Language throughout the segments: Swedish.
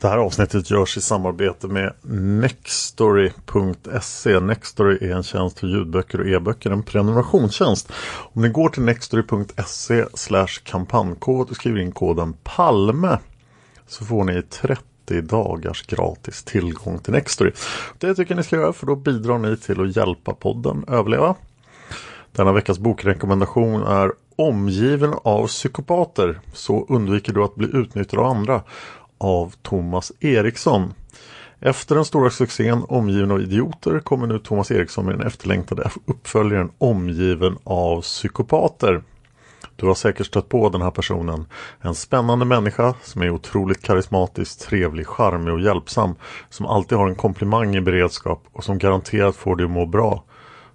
Det här avsnittet görs i samarbete med Nextory.se. Nextory är en tjänst för ljudböcker och e-böcker, en prenumerationstjänst. Om ni går till nextory.se kampanjkod och skriver in koden PALME så får ni 30 dagars gratis tillgång till Nextory. Det tycker jag ni ska göra för då bidrar ni till att hjälpa podden överleva. Denna veckas bokrekommendation är Omgiven av psykopater så undviker du att bli utnyttjad av andra av Thomas Eriksson. Efter den stora succén Omgiven av idioter kommer nu Thomas Eriksson med den efterlängtade uppföljaren Omgiven av psykopater. Du har säkert stött på den här personen. En spännande människa som är otroligt karismatisk, trevlig, charmig och hjälpsam. Som alltid har en komplimang i beredskap och som garanterat får dig att må bra.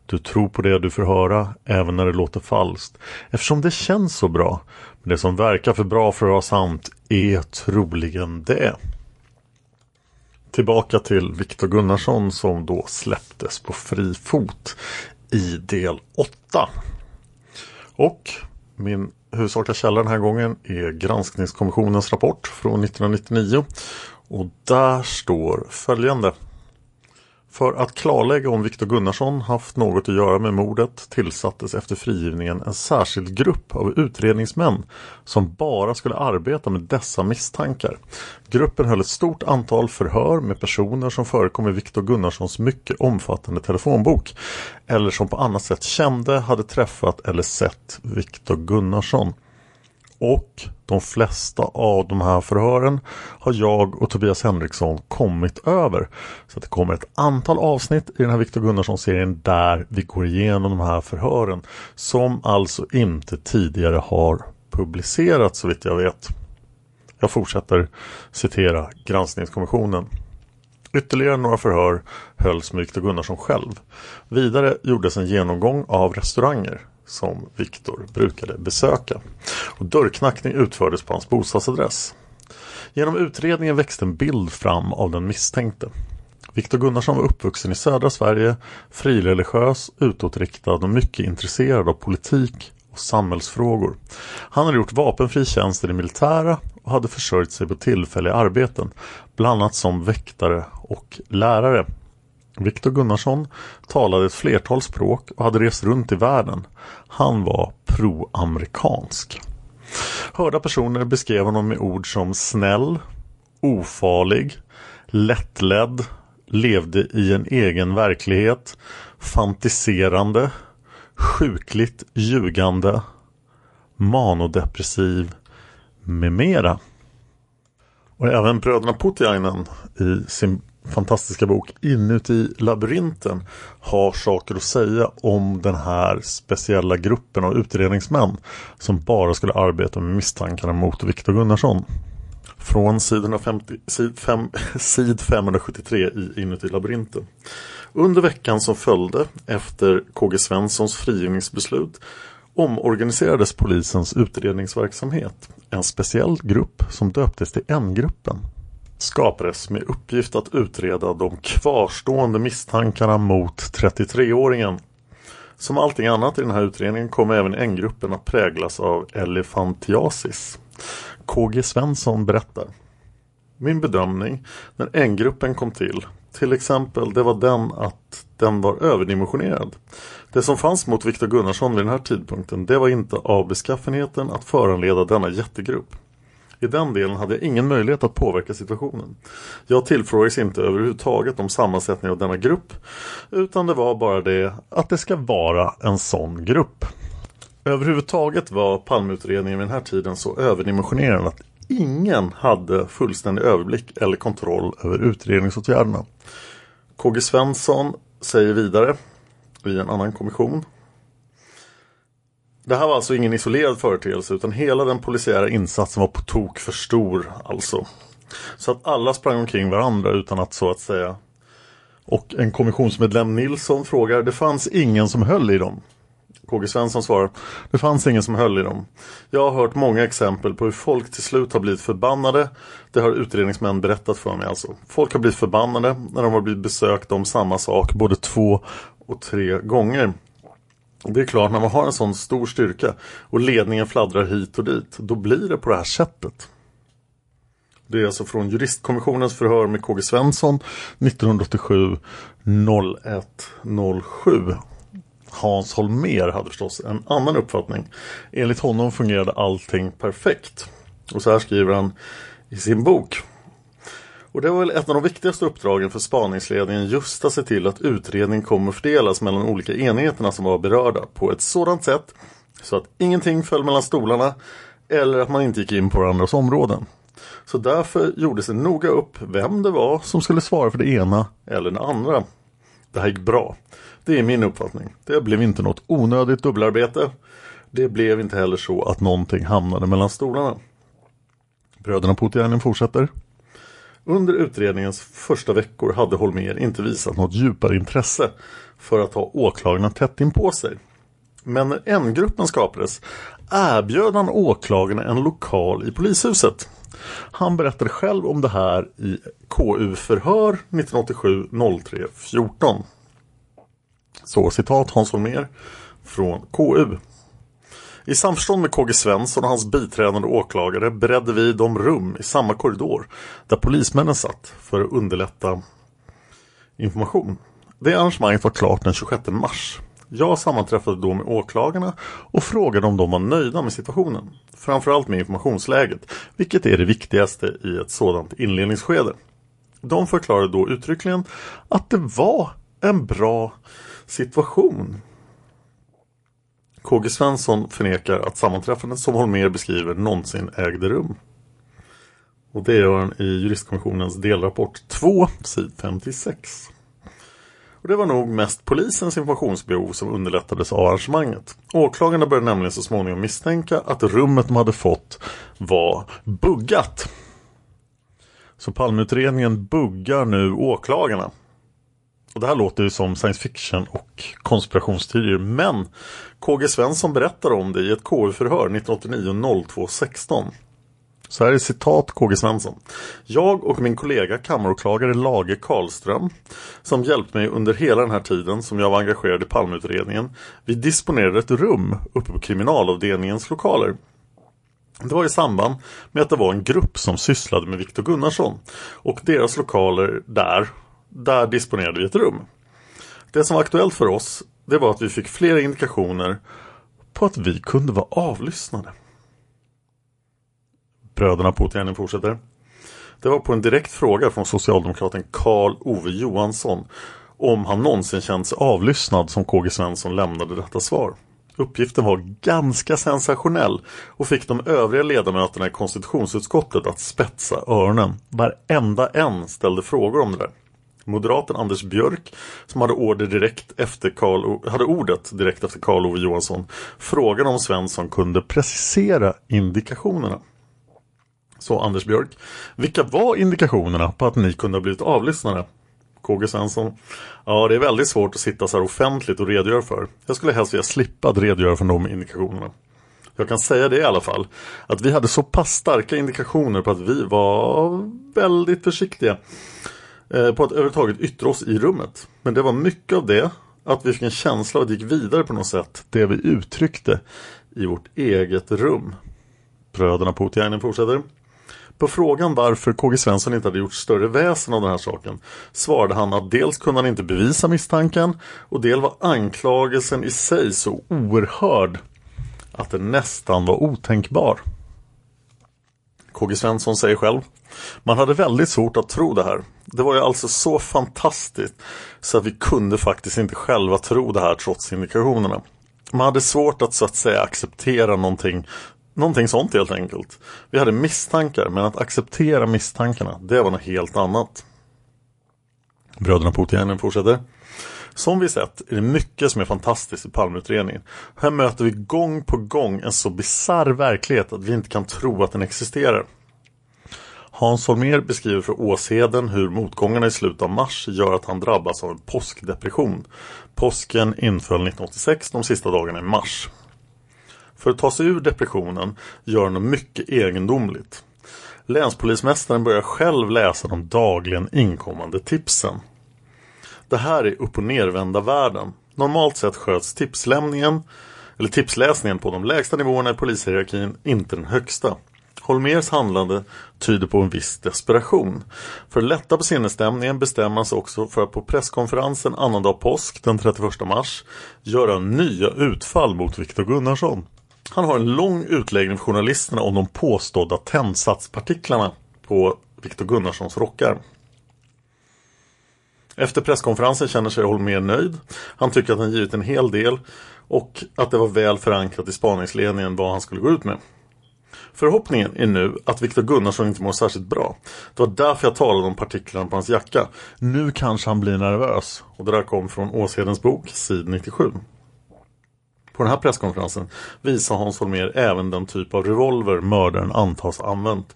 Du tror på det du får höra, även när det låter falskt. Eftersom det känns så bra. Men det som verkar för bra för att vara sant är troligen det. Tillbaka till Viktor Gunnarsson som då släpptes på fri fot i del 8. Och min huvudsakliga källa den här gången är Granskningskommissionens rapport från 1999. Och där står följande. För att klarlägga om Viktor Gunnarsson haft något att göra med mordet tillsattes efter frigivningen en särskild grupp av utredningsmän som bara skulle arbeta med dessa misstankar. Gruppen höll ett stort antal förhör med personer som förekom i Viktor Gunnarssons mycket omfattande telefonbok eller som på annat sätt kände, hade träffat eller sett Viktor Gunnarsson. Och de flesta av de här förhören har jag och Tobias Henriksson kommit över. Så det kommer ett antal avsnitt i den här Viktor Gunnarsson-serien där vi går igenom de här förhören. Som alltså inte tidigare har publicerats så vitt jag vet. Jag fortsätter citera granskningskommissionen. Ytterligare några förhör hölls med Viktor Gunnarsson själv. Vidare gjordes en genomgång av restauranger som Viktor brukade besöka. Och dörrknackning utfördes på hans bostadsadress. Genom utredningen växte en bild fram av den misstänkte. Viktor Gunnarsson var uppvuxen i södra Sverige, frireligiös, utåtriktad och mycket intresserad av politik och samhällsfrågor. Han hade gjort vapenfri tjänst i det militära och hade försörjt sig på tillfälliga arbeten, bland annat som väktare och lärare. Viktor Gunnarsson talade ett flertal språk och hade rest runt i världen. Han var proamerikansk. Hörda personer beskrev honom med ord som snäll, ofarlig, lättledd, levde i en egen verklighet, fantiserande, sjukligt ljugande, manodepressiv med mera. Och även bröderna Putiainen i sin fantastiska bok Inuti labyrinten har saker att säga om den här speciella gruppen av utredningsmän som bara skulle arbeta med misstankarna mot Viktor Gunnarsson. Från sidorna 50, sid, 5, sid 573 i Inuti labyrinten. Under veckan som följde efter KG Svenssons frigivningsbeslut omorganiserades polisens utredningsverksamhet. En speciell grupp som döptes till N-gruppen skapades med uppgift att utreda de kvarstående misstankarna mot 33-åringen. Som allting annat i den här utredningen kommer även N-gruppen att präglas av elefantiasis. KG Svensson berättar. Min bedömning när N-gruppen kom till, till exempel, det var den att den var överdimensionerad. Det som fanns mot Viktor Gunnarsson vid den här tidpunkten, det var inte av beskaffenheten att föranleda denna jättegrupp. I den delen hade jag ingen möjlighet att påverka situationen. Jag tillfrågades inte överhuvudtaget om sammansättningen av denna grupp utan det var bara det att det ska vara en sån grupp. Överhuvudtaget var Palmeutredningen vid den här tiden så överdimensionerad att ingen hade fullständig överblick eller kontroll över utredningsåtgärderna. KG Svensson säger vidare i en annan kommission det här var alltså ingen isolerad företeelse utan hela den polisiära insatsen var på tok för stor alltså. Så att alla sprang omkring varandra utan att så att säga. Och en kommissionsmedlem Nilsson frågar, det fanns ingen som höll i dem. KG Svensson svarar, det fanns ingen som höll i dem. Jag har hört många exempel på hur folk till slut har blivit förbannade. Det har utredningsmän berättat för mig alltså. Folk har blivit förbannade när de har blivit besökta om samma sak både två och tre gånger. Det är klart, när man har en sån stor styrka och ledningen fladdrar hit och dit, då blir det på det här sättet. Det är alltså från juristkommissionens förhör med KG Svensson 1987 0107. Hans Holmer hade förstås en annan uppfattning. Enligt honom fungerade allting perfekt. Och så här skriver han i sin bok. Och det var väl ett av de viktigaste uppdragen för spaningsledningen just att se till att utredningen kommer fördelas mellan olika enheterna som var berörda på ett sådant sätt så att ingenting föll mellan stolarna eller att man inte gick in på varandras områden. Så därför gjordes det noga upp vem det var som skulle svara för det ena eller det andra. Det här gick bra. Det är min uppfattning. Det blev inte något onödigt dubbelarbete. Det blev inte heller så att någonting hamnade mellan stolarna. Bröderna Putiainen fortsätter. Under utredningens första veckor hade Holmer inte visat något djupare intresse för att ha åklagarna tätt in på sig. Men när N-gruppen skapades erbjöd han åklagarna en lokal i polishuset. Han berättade själv om det här i KU-förhör 1987 03 14. Så citat Hans Holmér från KU. I samförstånd med KG Svensson och hans biträdande åklagare beredde vi de rum i samma korridor där polismännen satt för att underlätta information. Det arrangemanget var klart den 26 mars. Jag sammanträffade då med åklagarna och frågade om de var nöjda med situationen. Framförallt med informationsläget, vilket är det viktigaste i ett sådant inledningsskede. De förklarade då uttryckligen att det var en bra situation KG Svensson förnekar att sammanträffandet som Holmer beskriver någonsin ägde rum. Och det gör han i juristkommissionens delrapport 2, sid 56. Och det var nog mest polisens informationsbehov som underlättades av arrangemanget. Åklagarna började nämligen så småningom misstänka att rummet de hade fått var buggat. Så Palmeutredningen buggar nu åklagarna. Och det här låter ju som science fiction och konspirationsteorier men KG Svensson berättar om det i ett KU-förhör 1989-02-16. Så här är citat KG Svensson. Jag och min kollega kammaråklagare Lage Karlström som hjälpt mig under hela den här tiden som jag var engagerad i Palmeutredningen. Vi disponerade ett rum uppe på kriminalavdelningens lokaler. Det var i samband med att det var en grupp som sysslade med Viktor Gunnarsson och deras lokaler där där disponerade vi ett rum. Det som var aktuellt för oss det var att vi fick flera indikationer på att vi kunde vara avlyssnade. Bröderna Putiainen fortsätter. Det var på en direkt fråga från socialdemokraten Karl Ove Johansson om han någonsin känt sig avlyssnad som KG Svensson lämnade detta svar. Uppgiften var ganska sensationell och fick de övriga ledamöterna i konstitutionsutskottet att spetsa öronen. Varenda en ställde frågor om det där. Moderaten Anders Björk som hade, order direkt efter Carl, hade ordet direkt efter Karl Ove Johansson frågade om Svensson kunde precisera indikationerna. Så Anders Björk, vilka var indikationerna på att ni kunde ha blivit avlyssnade? KG Svensson. Ja, det är väldigt svårt att sitta så här offentligt och redogöra för. Jag skulle helst vilja slippa att redogöra för de indikationerna. Jag kan säga det i alla fall, att vi hade så pass starka indikationer på att vi var väldigt försiktiga Eh, på att överhuvudtaget yttra oss i rummet. Men det var mycket av det, att vi fick en känsla av att det gick vidare på något sätt, det vi uttryckte i vårt eget rum. Bröderna Putiainen fortsätter. På frågan varför KG Svensson inte hade gjort större väsen av den här saken svarade han att dels kunde han inte bevisa misstanken och del var anklagelsen i sig så oerhörd att den nästan var otänkbar. KG Svensson säger själv Man hade väldigt svårt att tro det här. Det var ju alltså så fantastiskt så att vi kunde faktiskt inte själva tro det här trots indikationerna. Man hade svårt att så att säga acceptera någonting Någonting sånt helt enkelt. Vi hade misstankar, men att acceptera misstankarna, det var något helt annat. Bröderna Puutiainen fortsätter. Som vi sett är det mycket som är fantastiskt i Palmeutredningen. Här möter vi gång på gång en så bizarr verklighet att vi inte kan tro att den existerar. Hans Holmér beskriver för Åsheden hur motgångarna i slutet av mars gör att han drabbas av en påskdepression. Påsken inföll 1986 de sista dagarna i mars. För att ta sig ur depressionen gör han något mycket egendomligt. Länspolismästaren börjar själv läsa de dagligen inkommande tipsen. Det här är upp och nervända världen. Normalt sett sköts tipslämningen eller tipsläsningen på de lägsta nivåerna i polishierarkin, inte den högsta. Holmers handlande tyder på en viss desperation. För att lätta på sinnesstämningen bestämmer han sig också för att på presskonferensen annandag påsk den 31 mars göra nya utfall mot Viktor Gunnarsson. Han har en lång utläggning för journalisterna om de påstådda tändsatspartiklarna på Viktor Gunnarssons rockar. Efter presskonferensen känner sig Holmér nöjd. Han tycker att han givit en hel del och att det var väl förankrat i spaningsledningen vad han skulle gå ut med. Förhoppningen är nu att Viktor Gunnarsson inte mår särskilt bra. Det var därför jag talade om partiklarna på hans jacka. Nu kanske han blir nervös. Och det där kom från Åshedens bok, sid 97. På den här presskonferensen visar Hans Holmér även den typ av revolver mördaren antas ha använt.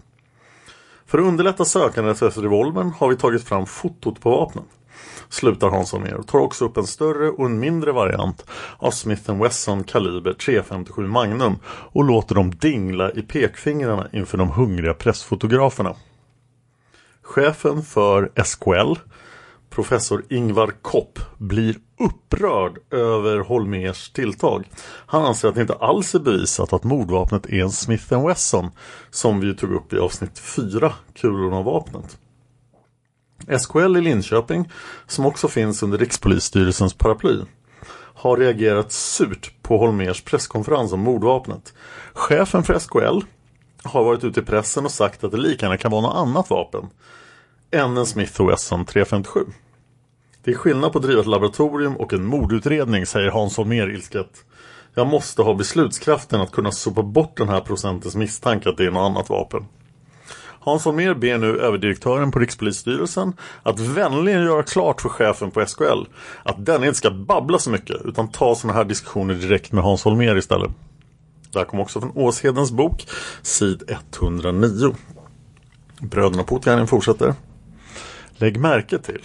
För att underlätta sökandet efter revolvern har vi tagit fram fotot på vapnen. Slutar Hans Holmér och tar också upp en större och en mindre variant av Smith Wesson kaliber 357 Magnum och låter dem dingla i pekfingrarna inför de hungriga pressfotograferna. Chefen för SKL professor Ingvar Kopp blir upprörd över Holmers tilltag. Han anser att det inte alls är bevisat att mordvapnet är en Smith Wesson som vi tog upp i avsnitt 4, kulorna av vapnet. SKL i Linköping, som också finns under Rikspolisstyrelsens paraply, har reagerat surt på Holmers presskonferens om mordvapnet. Chefen för SKL har varit ute i pressen och sagt att det lika gärna kan vara något annat vapen än en Smith Wesson 357. Det är skillnad på att driva ett laboratorium och en mordutredning, säger Hans Holmér ilsket. Jag måste ha beslutskraften att kunna sopa bort den här procentens misstanke att det är något annat vapen. Hans Holmér ber nu överdirektören på Rikspolisstyrelsen att vänligen göra klart för chefen på SKL att den inte ska babbla så mycket utan ta sådana här diskussioner direkt med Hans Holmér istället. Det här kom också från Åshedens bok, sid 109. Bröderna Puutiainen fortsätter. Lägg märke till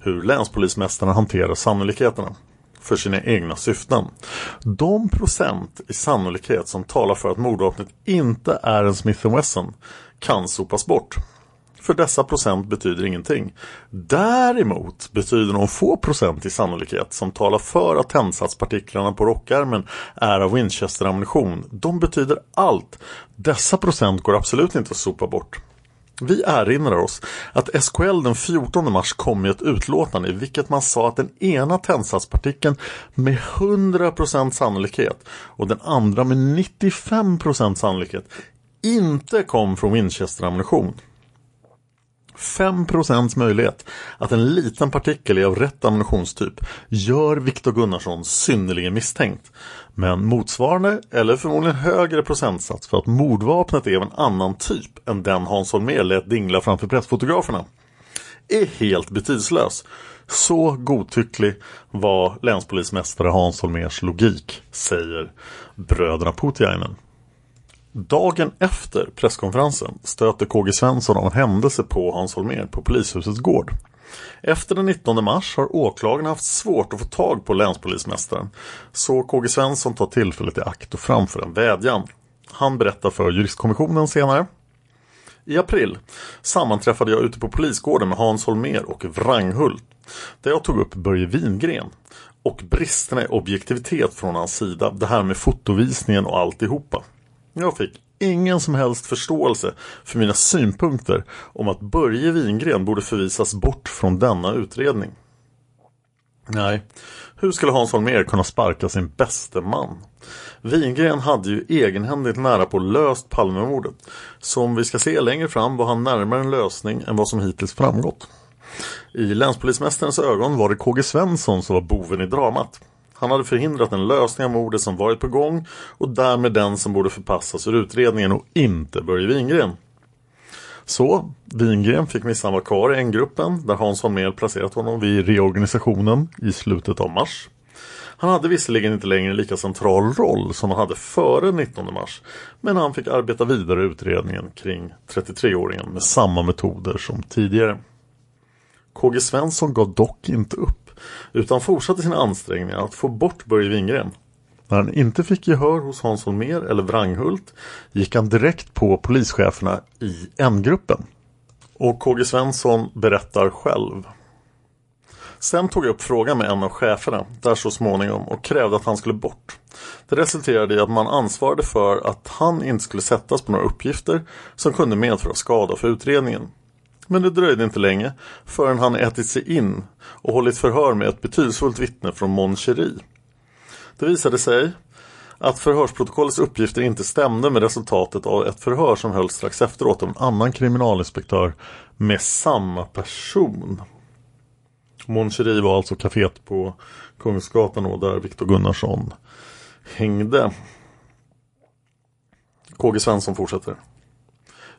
hur länspolismästarna hanterar sannolikheterna för sina egna syften. De procent i sannolikhet som talar för att mordvapnet inte är en Smith Wesson kan sopas bort. För dessa procent betyder ingenting. Däremot betyder de få procent i sannolikhet som talar för att tändsatspartiklarna på rockärmen är av Winchester-ammunition. De betyder allt. Dessa procent går absolut inte att sopa bort. Vi erinrar oss att SKL den 14 mars kom med ett utlåtande i vilket man sa att den ena tändsatspartikeln med 100% sannolikhet och den andra med 95% sannolikhet inte kom från Winchester-ammunition. 5 möjlighet att en liten partikel är av rätt ammunitionstyp gör Viktor Gunnarsson synnerligen misstänkt. Men motsvarande, eller förmodligen högre procentsats för att mordvapnet är av en annan typ än den Hans Holmér lät dingla framför pressfotograferna är helt betydslös. Så godtycklig var länspolismästare Hans Holmers logik, säger bröderna Putiainen. Dagen efter presskonferensen stöter KG Svensson av en händelse på Hans Holmér på polishusets gård. Efter den 19 mars har åklagaren haft svårt att få tag på länspolismästaren så KG Svensson tar tillfället i akt och framför en vädjan. Han berättar för juristkommissionen senare. I april sammanträffade jag ute på polisgården med Hans Holmér och Wranghult där jag tog upp Börje Wingren och bristerna i objektivitet från hans sida, det här med fotovisningen och alltihopa. Jag fick ingen som helst förståelse för mina synpunkter om att Börje Wingren borde förvisas bort från denna utredning. Nej, hur skulle Hans Holmér kunna sparka sin bäste man? Wingren hade ju egenhändigt nära på löst Palmemordet. Som vi ska se längre fram var han närmare en lösning än vad som hittills framgått. I länspolismästarens ögon var det KG Svensson som var boven i dramat. Han hade förhindrat en lösning av mordet som varit på gång och därmed den som borde förpassas ur utredningen och inte Börje Wingren. Så, Wingren fick missan vara kvar i N-gruppen där Hans Holmér placerat honom vid reorganisationen i slutet av mars. Han hade visserligen inte längre lika central roll som han hade före 19 mars men han fick arbeta vidare i utredningen kring 33-åringen med samma metoder som tidigare. KG Svensson gav dock inte upp utan fortsatte sina ansträngningar att få bort Börje Wingren. När han inte fick gehör hos Hans Holmér eller Wranghult gick han direkt på polischeferna i N-gruppen. Och KG Svensson berättar själv. Sen tog jag upp frågan med en av cheferna där så småningom och krävde att han skulle bort. Det resulterade i att man ansvarade för att han inte skulle sättas på några uppgifter som kunde medföra skada för utredningen. Men det dröjde inte länge förrän han ätit sig in och hållit förhör med ett betydelsefullt vittne från Mon Det visade sig att förhörsprotokollets uppgifter inte stämde med resultatet av ett förhör som hölls strax efteråt av en annan kriminalinspektör med samma person. Mon var alltså kaféet på Kungsgatan och där Viktor Gunnarsson hängde. KG Svensson fortsätter.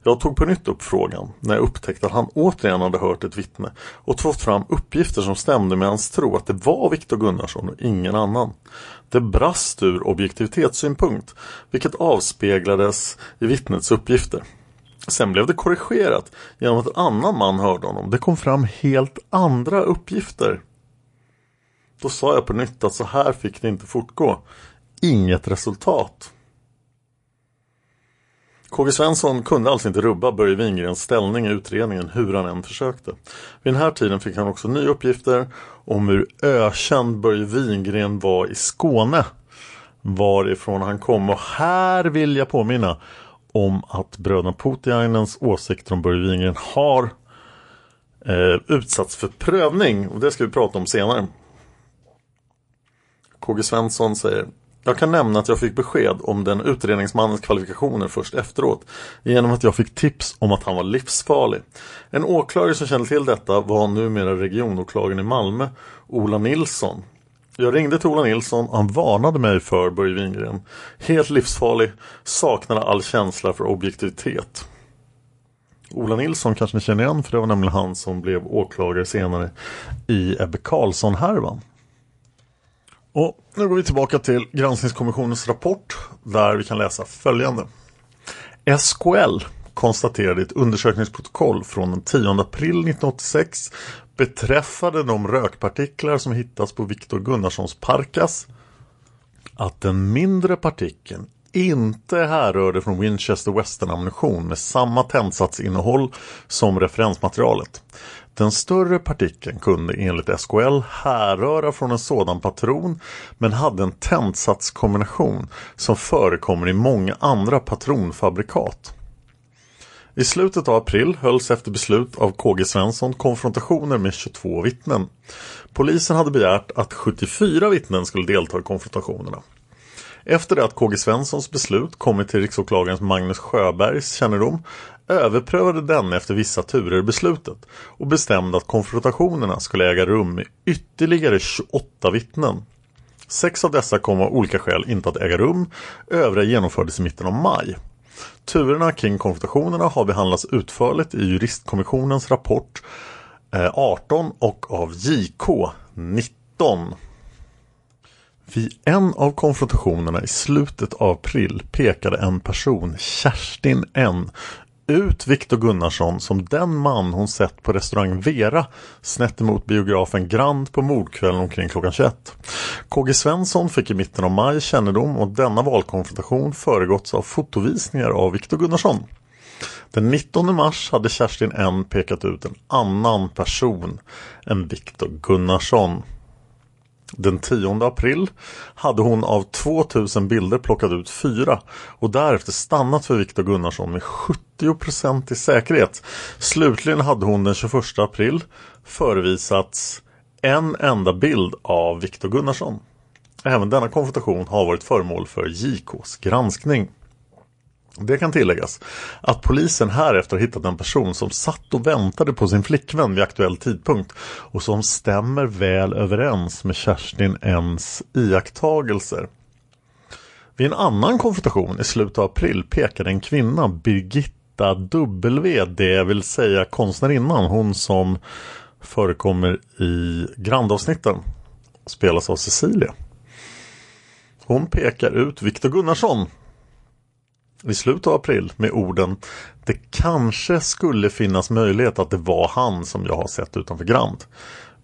Jag tog på nytt upp frågan när jag upptäckte att han återigen hade hört ett vittne och fått fram uppgifter som stämde med hans tro att det var Viktor Gunnarsson och ingen annan. Det brast ur objektivitetssynpunkt, vilket avspeglades i vittnets uppgifter. Sen blev det korrigerat genom att en annan man hörde honom. Det kom fram helt andra uppgifter. Då sa jag på nytt att så här fick det inte fortgå. Inget resultat. KG Svensson kunde alltså inte rubba Börje Wingrens ställning i utredningen hur han än försökte. Vid den här tiden fick han också nya uppgifter om hur ökänd Börje Wingren var i Skåne. Varifrån han kom och här vill jag påminna om att bröderna Putiainens åsikter om Börje Wingren har eh, utsatts för prövning och det ska vi prata om senare. KG Svensson säger jag kan nämna att jag fick besked om den utredningsmannens kvalifikationer först efteråt genom att jag fick tips om att han var livsfarlig. En åklagare som kände till detta var numera regionåklagaren i Malmö, Ola Nilsson. Jag ringde till Ola Nilsson och han varnade mig för Börje Wingren. Helt livsfarlig, saknade all känsla för objektivitet. Ola Nilsson kanske ni känner igen för det var nämligen han som blev åklagare senare i Ebbe Carlsson-härvan. Och nu går vi tillbaka till granskningskommissionens rapport där vi kan läsa följande. SKL konstaterade i ett undersökningsprotokoll från den 10 april 1986 beträffande de rökpartiklar som hittats på Viktor Gunnarssons parkas att den mindre partikeln inte härrörde från Winchester Western-ammunition med samma tändsatsinnehåll som referensmaterialet. Den större partikeln kunde enligt SKL härröra från en sådan patron men hade en tändsatskombination som förekommer i många andra patronfabrikat. I slutet av april hölls efter beslut av KG Svensson konfrontationer med 22 vittnen. Polisen hade begärt att 74 vittnen skulle delta i konfrontationerna. Efter det att KG Svenssons beslut kommit till riksåklagarens Magnus Sjöbergs kännedom överprövade denne efter vissa turer beslutet och bestämde att konfrontationerna skulle äga rum med ytterligare 28 vittnen. Sex av dessa kom av olika skäl inte att äga rum, övriga genomfördes i mitten av maj. Turerna kring konfrontationerna har behandlats utförligt i juristkommissionens rapport eh, 18 och av JK 19. Vid en av konfrontationerna i slutet av april pekade en person, Kerstin N, ut Viktor Gunnarsson som den man hon sett på restaurang Vera snett emot biografen Grand på mordkvällen omkring klockan 21. KG Svensson fick i mitten av maj kännedom om denna valkonfrontation föregåtts av fotovisningar av Viktor Gunnarsson. Den 19 mars hade Kerstin N pekat ut en annan person än Viktor Gunnarsson. Den 10 april hade hon av 2000 bilder plockat ut fyra och därefter stannat för Viktor Gunnarsson med 70% i säkerhet. Slutligen hade hon den 21 april förevisats en enda bild av Viktor Gunnarsson. Även denna konfrontation har varit föremål för JKs granskning. Det kan tilläggas att polisen härefter har hittat en person som satt och väntade på sin flickvän vid aktuell tidpunkt och som stämmer väl överens med Kerstin Ns iakttagelser. Vid en annan konfrontation i slutet av april pekade en kvinna, Birgitta W, det vill säga konstnärinnan, hon som förekommer i grandavsnitten, spelas av Cecilia. Hon pekar ut Viktor Gunnarsson i slutet av april med orden Det kanske skulle finnas möjlighet att det var han som jag har sett utanför Grand.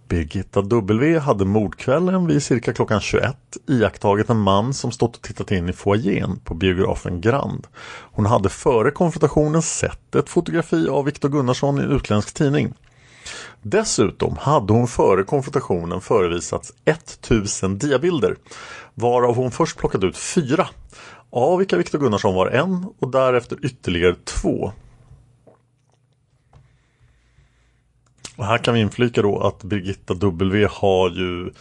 Birgitta W hade mordkvällen vid cirka klockan 21 iakttagit en man som stått och tittat in i foajén på biografen Grand. Hon hade före konfrontationen sett ett fotografi av Viktor Gunnarsson i en utländsk tidning. Dessutom hade hon före konfrontationen förevisats 1000 diabilder varav hon först plockat ut fyra av vilka Viktor Gunnarsson var en och därefter ytterligare två. Och här kan vi inflika då att Birgitta W har ju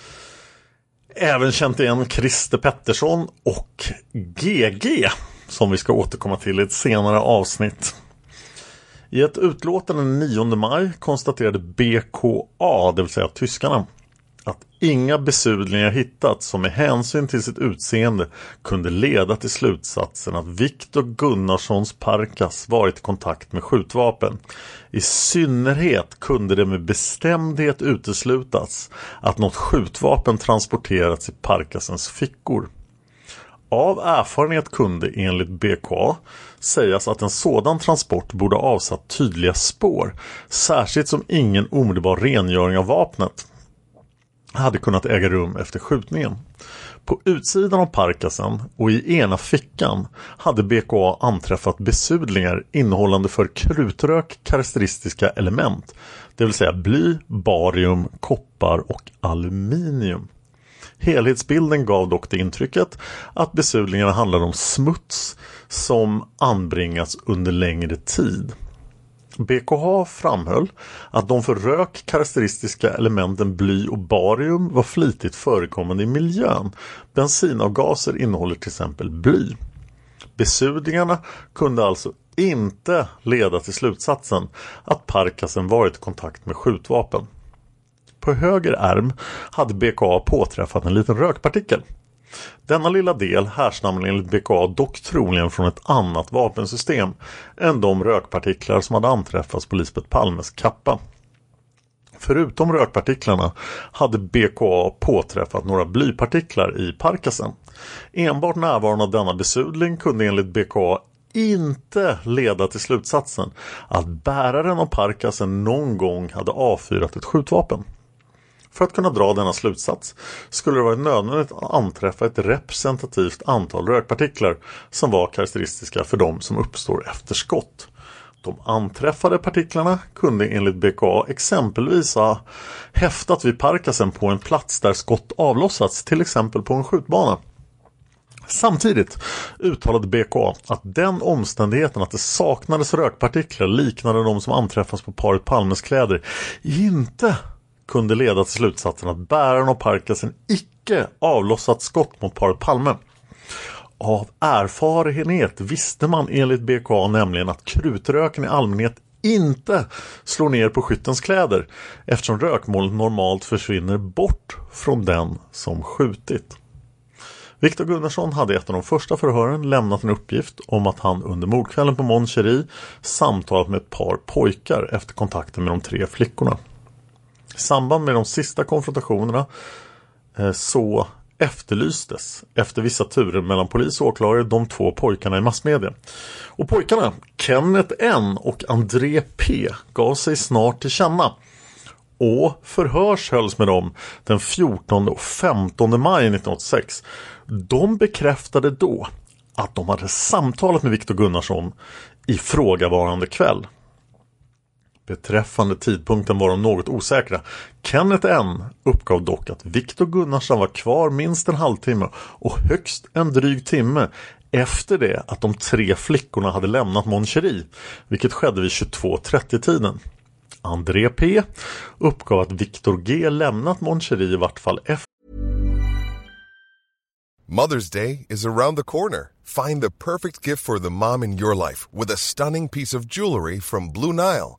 även känt igen Christer Pettersson och GG som vi ska återkomma till i ett senare avsnitt. I ett utlåtande den 9 maj konstaterade BKA, det vill säga tyskarna, inga besudlingar hittats som med hänsyn till sitt utseende kunde leda till slutsatsen att Viktor Gunnarssons Parkas varit i kontakt med skjutvapen. I synnerhet kunde det med bestämdhet uteslutas att något skjutvapen transporterats i Parkasens fickor. Av erfarenhet kunde enligt BKA sägas att en sådan transport borde avsatt tydliga spår, särskilt som ingen omedelbar rengöring av vapnet hade kunnat äga rum efter skjutningen. På utsidan av parkasen och i ena fickan hade BKA anträffat besudlingar innehållande för krutrök karaktäristiska element, det vill säga bly, barium, koppar och aluminium. Helhetsbilden gav dock det intrycket att besudlingarna handlade om smuts som anbringats under längre tid. BKH framhöll att de för rök karaktäristiska elementen bly och barium var flitigt förekommande i miljön. Bensinavgaser innehåller till exempel bly. Besudlingarna kunde alltså inte leda till slutsatsen att Parkasen varit i kontakt med skjutvapen. På höger ärm hade BKA påträffat en liten rökpartikel. Denna lilla del härstammar enligt BKA dock troligen från ett annat vapensystem än de rökpartiklar som hade anträffats på Lisbeth Palmes kappa. Förutom rökpartiklarna hade BKA påträffat några blypartiklar i parkasen. Enbart närvaron av denna besudling kunde enligt BKA inte leda till slutsatsen att bäraren av parkasen någon gång hade avfyrat ett skjutvapen. För att kunna dra denna slutsats skulle det vara nödvändigt att anträffa ett representativt antal rökpartiklar som var karaktäristiska för de som uppstår efter skott. De anträffade partiklarna kunde enligt BKA exempelvis ha häftat vid parkasen på en plats där skott avlossats, till exempel på en skjutbana. Samtidigt uttalade BKA att den omständigheten att det saknades rökpartiklar liknande de som anträffas på paret Palmes kläder inte kunde leda till slutsatsen att bäraren av Parkasen icke avlossat skott mot paret Palme. Av erfarenhet visste man enligt BKA nämligen att krutröken i allmänhet inte slår ner på skyttens kläder eftersom rökmolnet normalt försvinner bort från den som skjutit. Viktor Gunnarsson hade i ett av de första förhören lämnat en uppgift om att han under mordkvällen på Mon Cherie samtalat med ett par pojkar efter kontakten med de tre flickorna. I samband med de sista konfrontationerna eh, så efterlystes efter vissa turer mellan polis och åklagare de två pojkarna i massmedia. Och pojkarna, Kenneth N och André P gav sig snart till känna och förhörs hölls med dem den 14 och 15 maj 1986. De bekräftade då att de hade samtalat med Viktor Gunnarsson ifrågavarande kväll. Beträffande tidpunkten var de något osäkra. Kenneth N uppgav dock att Viktor Gunnarsson var kvar minst en halvtimme och högst en dryg timme efter det att de tre flickorna hade lämnat Mon vilket skedde vid 22.30-tiden. André P uppgav att Viktor G lämnat Mon i vart fall efter Mother's Day is around the corner. Find the perfect gift for the mom in your life with a stunning piece of jewelry from Blue Nile.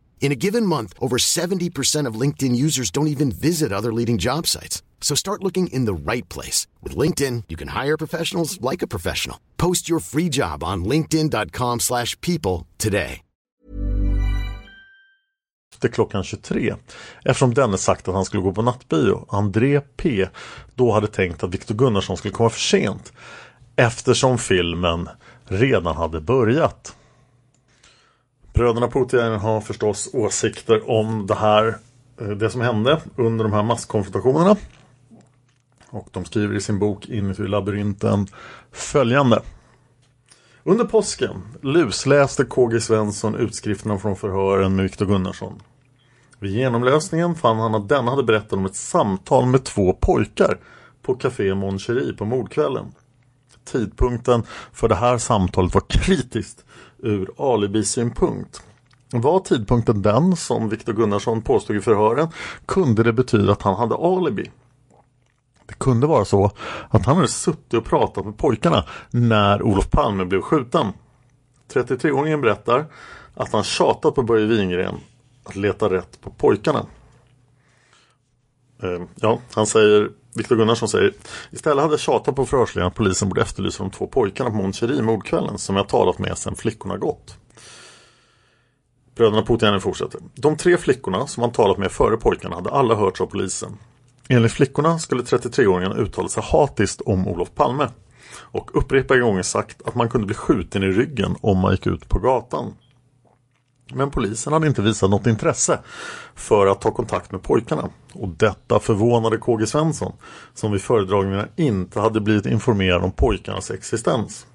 In a given month, over 70% of LinkedIn users don't even visit other leading job sites. So start looking in the right place. With LinkedIn, you can hire professionals like a professional. Post your free job on linkedin.com slash people today. efter klockan 23 eftersom denne sagt att han skulle gå på nattbio. André P då hade tänkt att Victor Gunnarsson skulle komma för sent eftersom filmen redan hade börjat. Bröderna Putin har förstås åsikter om det här, eh, det som hände under de här masskonfrontationerna. Och de skriver i sin bok Inuti labyrinten följande. Under påsken lusläste KG Svensson utskrifterna från förhören med Viktor Gunnarsson. Vid genomlösningen fann han att denna hade berättat om ett samtal med två pojkar på Café Mon på mordkvällen. Tidpunkten för det här samtalet var kritiskt ur alibisynpunkt. Var tidpunkten den som Viktor Gunnarsson påstod i förhören kunde det betyda att han hade alibi. Det kunde vara så att han hade suttit och pratat med pojkarna när Olof Palme blev skjuten. 33-åringen berättar att han tjatat på Börje Wingren att leta rätt på pojkarna. Eh, ja, han säger, Viktor Gunnarsson säger Istället hade jag tjatat på förhörsledaren att polisen borde efterlysa de två pojkarna på Moncherie mordkvällen som jag talat med sedan flickorna gått. Bröderna Putiainen fortsätter. De tre flickorna som han talat med före pojkarna hade alla hörts av polisen. Enligt flickorna skulle 33-åringen uttala sig hatiskt om Olof Palme och upprepade gånger sagt att man kunde bli skjuten i ryggen om man gick ut på gatan. Men polisen hade inte visat något intresse för att ta kontakt med pojkarna. Och detta förvånade KG Svensson som vid föredragningarna inte hade blivit informerad om pojkarnas existens.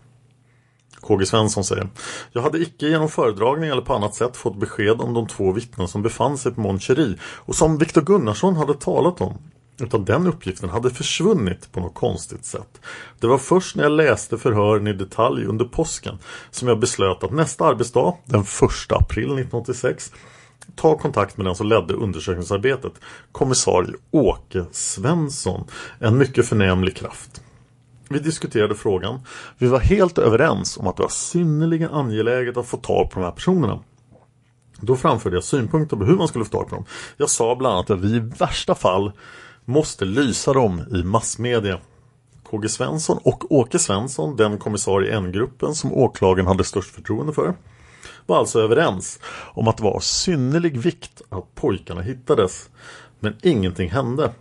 KG Svensson säger Jag hade icke genom föredragning eller på annat sätt fått besked om de två vittnen som befann sig på Mon och som Viktor Gunnarsson hade talat om. Utan den uppgiften hade försvunnit på något konstigt sätt. Det var först när jag läste förhören i detalj under påsken som jag beslöt att nästa arbetsdag, den 1 april 1986, ta kontakt med den som ledde undersökningsarbetet, kommissarie Åke Svensson, en mycket förnämlig kraft. Vi diskuterade frågan. Vi var helt överens om att det var synnerligen angeläget att få tag på de här personerna. Då framförde jag synpunkter på hur man skulle få tag på dem. Jag sa bland annat att vi i värsta fall måste lysa dem i massmedia. KG Svensson och Åke Svensson, den kommissarie i N-gruppen som åklagaren hade störst förtroende för, var alltså överens om att det var synnerlig vikt att pojkarna hittades. Men ingenting hände.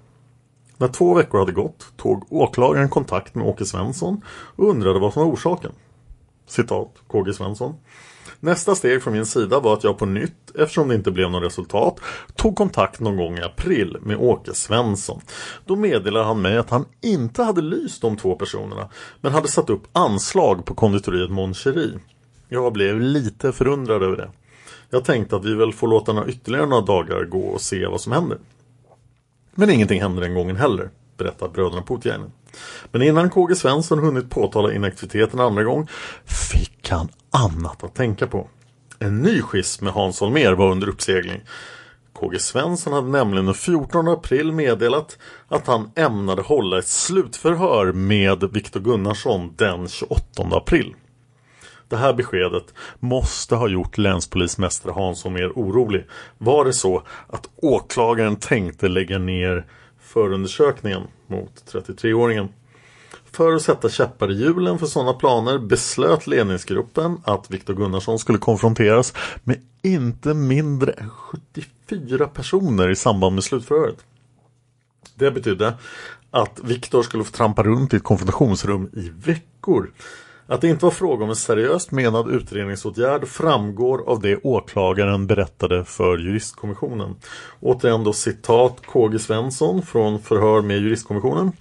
När två veckor hade gått tog åklagaren kontakt med Åke Svensson och undrade vad som var orsaken. Citat KG Svensson. Nästa steg från min sida var att jag på nytt, eftersom det inte blev något resultat, tog kontakt någon gång i april med Åke Svensson. Då meddelade han mig att han inte hade lyst de två personerna, men hade satt upp anslag på konditoriet Mon Jag blev lite förundrad över det. Jag tänkte att vi väl får låta några ytterligare några dagar gå och se vad som händer. Men ingenting hände den gången heller, berättar bröderna Putiainen. Men innan KG Svensson hunnit påtala inaktiviteten andra gång fick han annat att tänka på. En ny schism med Hans Holmér var under uppsegling. KG Svensson hade nämligen den 14 april meddelat att han ämnade hålla ett slutförhör med Viktor Gunnarsson den 28 april. Det här beskedet måste ha gjort länspolismästare Hansson mer orolig. Var det så att åklagaren tänkte lägga ner förundersökningen mot 33-åringen? För att sätta käppar i hjulen för sådana planer beslöt ledningsgruppen att Viktor Gunnarsson skulle konfronteras med inte mindre än 74 personer i samband med slutförhöret. Det betydde att Viktor skulle få trampa runt i ett konfrontationsrum i veckor att det inte var fråga om en seriöst menad utredningsåtgärd framgår av det åklagaren berättade för juristkommissionen. Återigen då citat KG Svensson från förhör med juristkommissionen.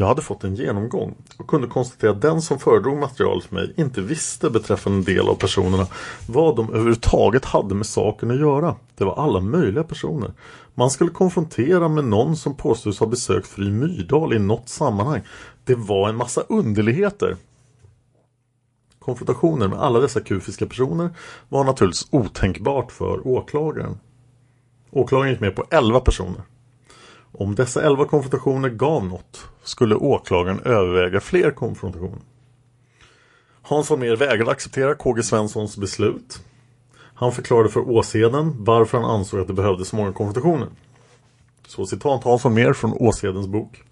Jag hade fått en genomgång och kunde konstatera att den som föredrog materialet för mig inte visste beträffande en del av personerna vad de överhuvudtaget hade med saken att göra. Det var alla möjliga personer. Man skulle konfrontera med någon som påstås ha besökt fru Myrdal i något sammanhang. Det var en massa underligheter. Konfrontationer med alla dessa kufiska personer var naturligtvis otänkbart för åklagaren. Åklagaren gick med på 11 personer. Om dessa 11 konfrontationer gav något skulle åklagaren överväga fler konfrontationer. Hans Holmér vägrade acceptera KG Svenssons beslut. Han förklarade för Åseden varför han ansåg att det behövdes så många konfrontationer. Så citat Hans Holmér från Åsedens bok.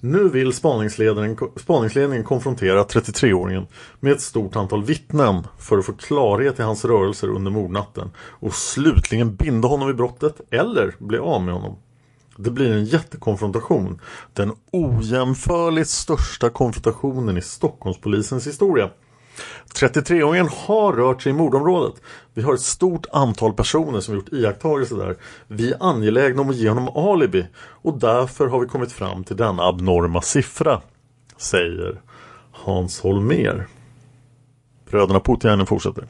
Nu vill spaningsledningen konfrontera 33-åringen med ett stort antal vittnen för att få klarhet i hans rörelser under mordnatten och slutligen binda honom vid brottet eller bli av med honom. Det blir en jättekonfrontation. Den ojämförligt största konfrontationen i Stockholmspolisens historia. 33-åringen har rört sig i mordområdet. Vi har ett stort antal personer som gjort iakttagelser där. Vi är angelägna om att ge honom alibi och därför har vi kommit fram till denna abnorma siffra, säger Hans Holmer. Bröderna Putiainen fortsätter.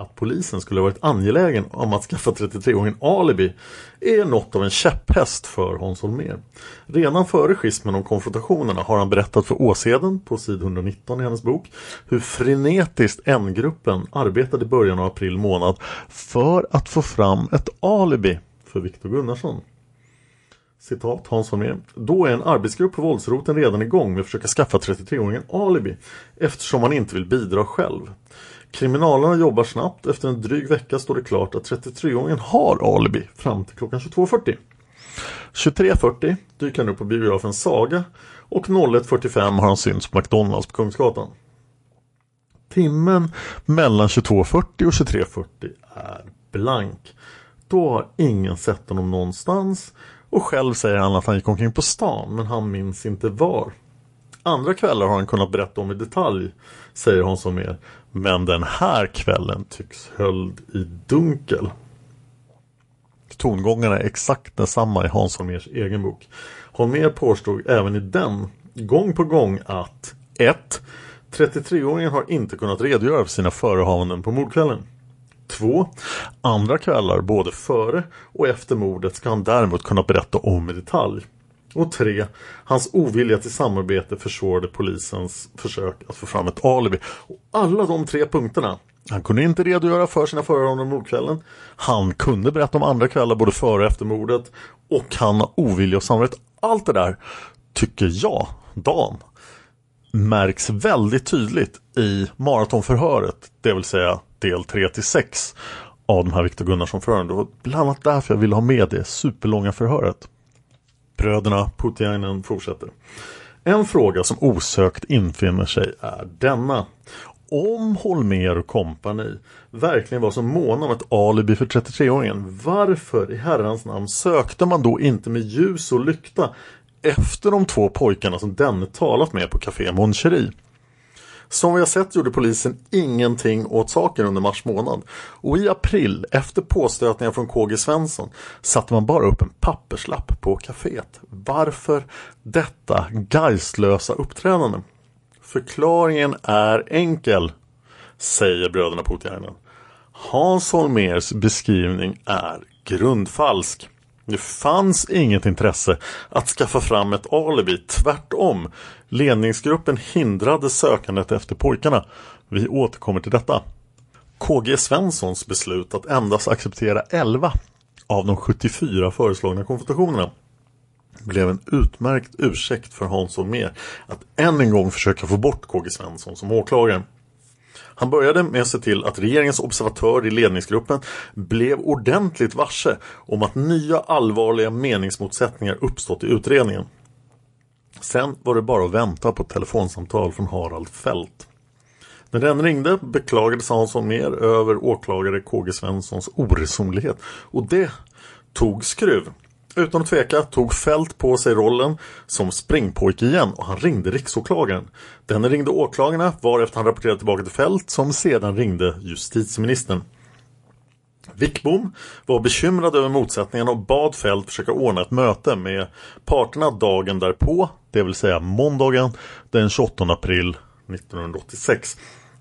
Att polisen skulle varit angelägen om att skaffa 33-åringen alibi är något av en käpphäst för Hans Holmér. Redan före schismen om konfrontationerna har han berättat för Åseden på sid 119 i hennes bok hur frenetiskt N-gruppen arbetade i början av april månad för att få fram ett alibi för Viktor Gunnarsson. Citat Hans Holmér. Då är en arbetsgrupp på våldsroten redan igång med att försöka skaffa 33-åringen alibi eftersom han inte vill bidra själv. Kriminalerna jobbar snabbt. Efter en dryg vecka står det klart att 33-åringen har alibi fram till klockan 22.40. 23.40 dyker han upp på biografen Saga och 01.45 har han synts på McDonalds på Kungsgatan. Timmen mellan 22.40 och 23.40 är blank. Då har ingen sett honom någonstans och själv säger han att han gick omkring på stan men han minns inte var. Andra kvällar har han kunnat berätta om i detalj, säger Hans mer. Men den här kvällen tycks höljd i dunkel. Tongångarna är exakt densamma i Hans Holmers egen bok. Holmér påstod även i den gång på gång att 1. 33-åringen har inte kunnat redogöra för sina förehavanden på mordkvällen. 2. Andra kvällar både före och efter mordet ska han däremot kunna berätta om i detalj. Och 3. Hans ovilja till samarbete försvårade polisens försök att få fram ett alibi. Och alla de tre punkterna han kunde inte redogöra för sina förhör under mordkvällen. Han kunde berätta om andra kvällar både före och efter mordet. Och han har ovilja och samarbete. Allt det där tycker jag, Dan, märks väldigt tydligt i maratonförhöret. Det vill säga del 3 till 6 av de här Viktor Gunnarsson-förhören. Det var bland annat därför jag ville ha med det superlånga förhöret. Bröderna Putiainen fortsätter. En fråga som osökt infinner sig är denna. Om Holmer och kompani verkligen var så måna om ett alibi för 33-åringen, varför i herrans namn sökte man då inte med ljus och lykta efter de två pojkarna som denne talat med på Café Moncherie? Som vi har sett gjorde polisen ingenting åt saken under mars månad. Och i april, efter påstötningar från KG Svensson, satte man bara upp en papperslapp på kaféet. Varför detta geistlösa uppträdande? Förklaringen är enkel, säger bröderna Putiainen. Hans Holmers beskrivning är grundfalsk. Det fanns inget intresse att skaffa fram ett alibi, tvärtom. Ledningsgruppen hindrade sökandet efter pojkarna. Vi återkommer till detta. KG Svenssons beslut att endast acceptera 11 av de 74 föreslagna konfrontationerna blev en utmärkt ursäkt för Hans Holmér att än en gång försöka få bort KG Svensson som åklagare. Han började med att se till att regeringens observatör i ledningsgruppen blev ordentligt varse om att nya allvarliga meningsmotsättningar uppstått i utredningen. Sen var det bara att vänta på ett telefonsamtal från Harald Fält. När den ringde beklagade sig Hansson mer över åklagare KG Svenssons oresonlighet och det tog skruv. Utan att tveka tog Fält på sig rollen som springpojke igen och han ringde riksåklagaren. Denne ringde åklagarna varefter han rapporterade tillbaka till Fält som sedan ringde justitieministern. Wickbom var bekymrad över motsättningarna och bad Fält försöka ordna ett möte med parterna dagen därpå, det vill säga måndagen den 28 april 1986.